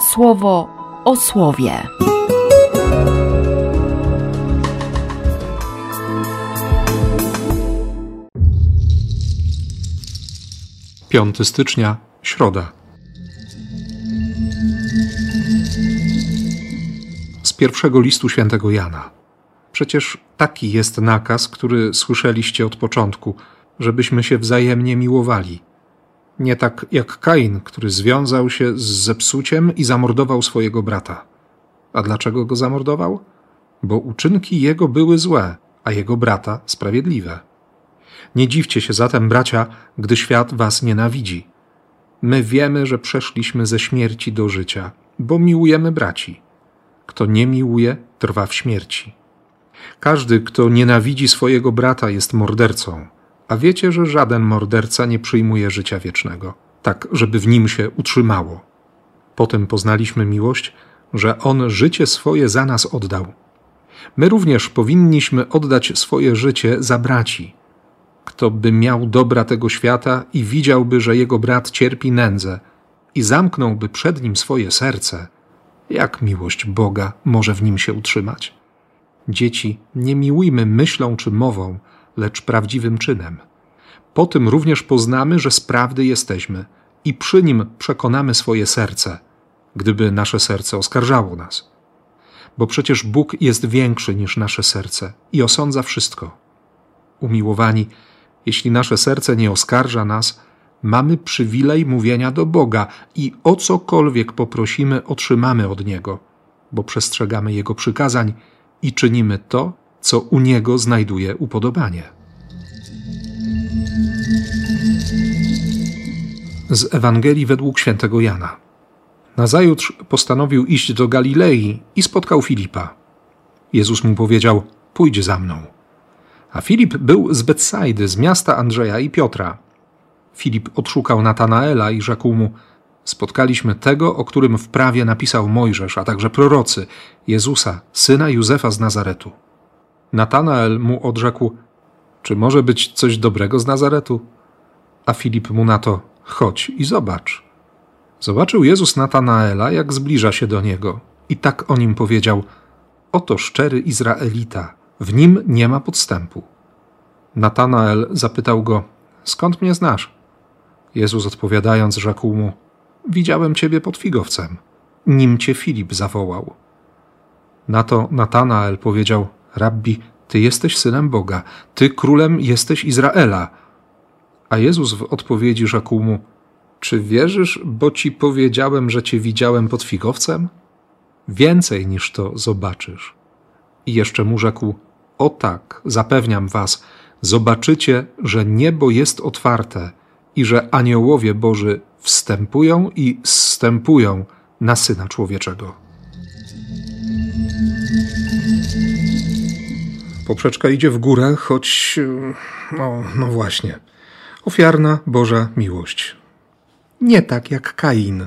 słowo o słowie. 5 stycznia, środa. Z pierwszego listu świętego Jana. Przecież taki jest nakaz, który słyszeliście od początku, żebyśmy się wzajemnie miłowali. Nie tak jak Kain, który związał się z zepsuciem i zamordował swojego brata. A dlaczego go zamordował? Bo uczynki jego były złe, a jego brata sprawiedliwe. Nie dziwcie się zatem, bracia, gdy świat was nienawidzi. My wiemy, że przeszliśmy ze śmierci do życia, bo miłujemy braci. Kto nie miłuje, trwa w śmierci. Każdy, kto nienawidzi swojego brata, jest mordercą, a wiecie, że żaden morderca nie przyjmuje życia wiecznego, tak żeby w nim się utrzymało. Potem poznaliśmy miłość, że on życie swoje za nas oddał. My również powinniśmy oddać swoje życie za braci kto by miał dobra tego świata i widziałby, że jego brat cierpi nędzę i zamknąłby przed nim swoje serce, jak miłość Boga może w nim się utrzymać? Dzieci, nie miłujmy myślą czy mową, lecz prawdziwym czynem. Po tym również poznamy, że z prawdy jesteśmy i przy nim przekonamy swoje serce, gdyby nasze serce oskarżało nas. Bo przecież Bóg jest większy niż nasze serce i osądza wszystko. Umiłowani, jeśli nasze serce nie oskarża nas, mamy przywilej mówienia do Boga i o cokolwiek poprosimy, otrzymamy od Niego, bo przestrzegamy Jego przykazań i czynimy to, co u Niego znajduje upodobanie. Z Ewangelii według świętego Jana. Nazajutrz postanowił iść do Galilei i spotkał Filipa. Jezus mu powiedział: Pójdź za mną. A Filip był z Betsajdy, z miasta Andrzeja i Piotra. Filip odszukał Natanaela i rzekł mu: Spotkaliśmy tego, o którym w prawie napisał Mojżesz, a także prorocy, Jezusa, syna Józefa z Nazaretu. Natanael mu odrzekł: Czy może być coś dobrego z Nazaretu? A Filip mu na to: Chodź i zobacz. Zobaczył Jezus Natanaela, jak zbliża się do niego, i tak o nim powiedział: Oto szczery Izraelita w nim nie ma podstępu. Natanael zapytał go: Skąd mnie znasz? Jezus odpowiadając, rzekł mu: Widziałem ciebie pod figowcem, nim cię Filip zawołał. Na to Natanael powiedział: Rabbi, ty jesteś synem Boga, ty królem jesteś Izraela. A Jezus w odpowiedzi rzekł mu: Czy wierzysz, bo ci powiedziałem, że cię widziałem pod figowcem? Więcej niż to zobaczysz. I jeszcze mu rzekł: o tak, zapewniam was, zobaczycie, że niebo jest otwarte i że aniołowie Boży wstępują i zstępują na Syna Człowieczego. Poprzeczka idzie w górę, choć, no, no właśnie, ofiarna Boża miłość. Nie tak jak Kain,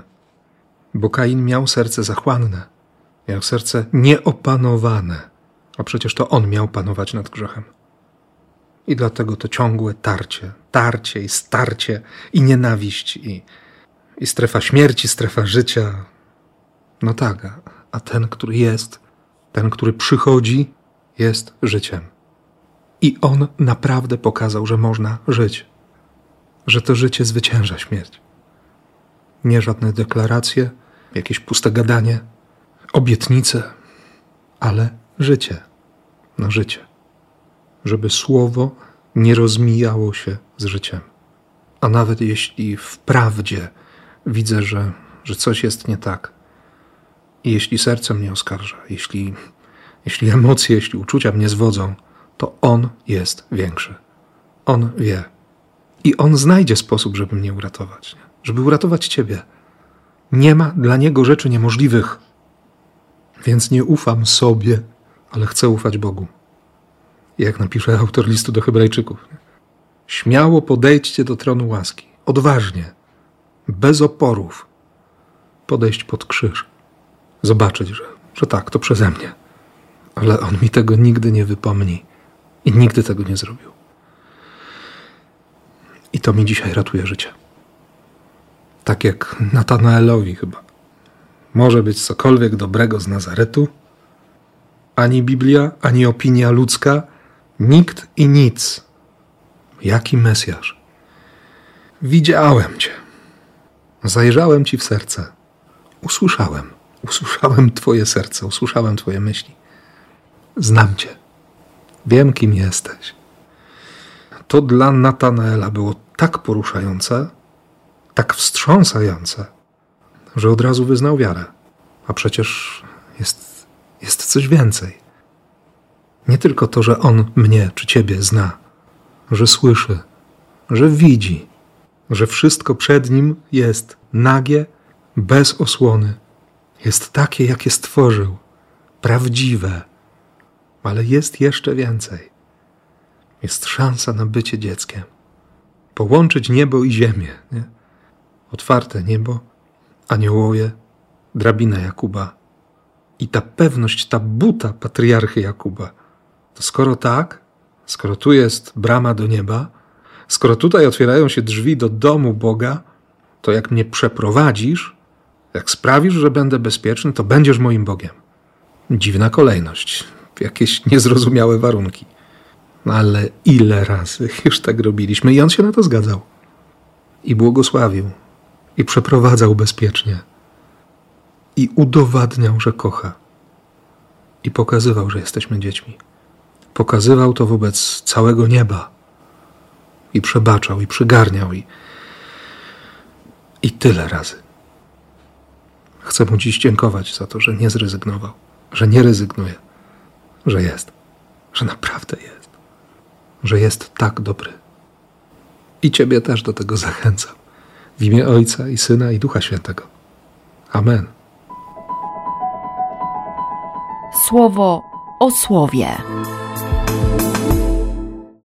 bo Kain miał serce zachłanne, miał serce nieopanowane a przecież to on miał panować nad grzechem. I dlatego to ciągłe tarcie, tarcie i starcie, i nienawiść, i, i strefa śmierci, strefa życia. No tak, a, ten, który jest, ten, który przychodzi, jest życiem. I on naprawdę pokazał, że można żyć, że to życie zwycięża śmierć. Nie żadne deklaracje, jakieś puste gadanie, obietnice, ale życie na życie, żeby słowo nie rozmijało się z życiem. A nawet jeśli wprawdzie widzę, że, że coś jest nie tak, jeśli serce mnie oskarża, jeśli, jeśli emocje, jeśli uczucia mnie zwodzą, to On jest większy. On wie. I On znajdzie sposób, żeby mnie uratować, żeby uratować Ciebie. Nie ma dla Niego rzeczy niemożliwych. Więc nie ufam sobie, ale chcę ufać Bogu. Jak napisze autor listu do Hebrajczyków. Śmiało podejdźcie do tronu łaski, odważnie, bez oporów, podejść pod krzyż, zobaczyć, że, że tak, to przeze mnie. Ale on mi tego nigdy nie wypomni i nigdy tego nie zrobił. I to mi dzisiaj ratuje życie. Tak jak Natanaelowi chyba. może być cokolwiek dobrego z Nazaretu? Ani Biblia, ani opinia ludzka, nikt i nic. Jaki Mesjasz? Widziałem Cię. Zajrzałem Ci w serce. Usłyszałem. Usłyszałem Twoje serce, usłyszałem Twoje myśli. Znam Cię. Wiem, kim jesteś. To dla Natanaela było tak poruszające, tak wstrząsające, że od razu wyznał wiarę. A przecież jest, jest coś więcej. Nie tylko to, że on mnie czy ciebie zna, że słyszy, że widzi, że wszystko przed nim jest nagie, bez osłony, jest takie, jakie stworzył, prawdziwe, ale jest jeszcze więcej. Jest szansa na bycie dzieckiem. Połączyć niebo i ziemię. Nie? Otwarte niebo, aniołowie, drabina Jakuba i ta pewność, ta buta patriarchy Jakuba. To skoro tak, skoro tu jest brama do nieba, skoro tutaj otwierają się drzwi do domu Boga, to jak mnie przeprowadzisz, jak sprawisz, że będę bezpieczny, to będziesz moim Bogiem. Dziwna kolejność, jakieś niezrozumiałe warunki. Ale ile razy już tak robiliśmy i on się na to zgadzał. I błogosławił, i przeprowadzał bezpiecznie, i udowadniał, że kocha, i pokazywał, że jesteśmy dziećmi. Pokazywał to wobec całego nieba, i przebaczał, i przygarniał, i, i tyle razy. Chcę mu dziś dziękować za to, że nie zrezygnował, że nie rezygnuje, że jest, że naprawdę jest, że jest tak dobry. I Ciebie też do tego zachęcam. W imię Ojca i Syna i Ducha Świętego. Amen. Słowo o słowie.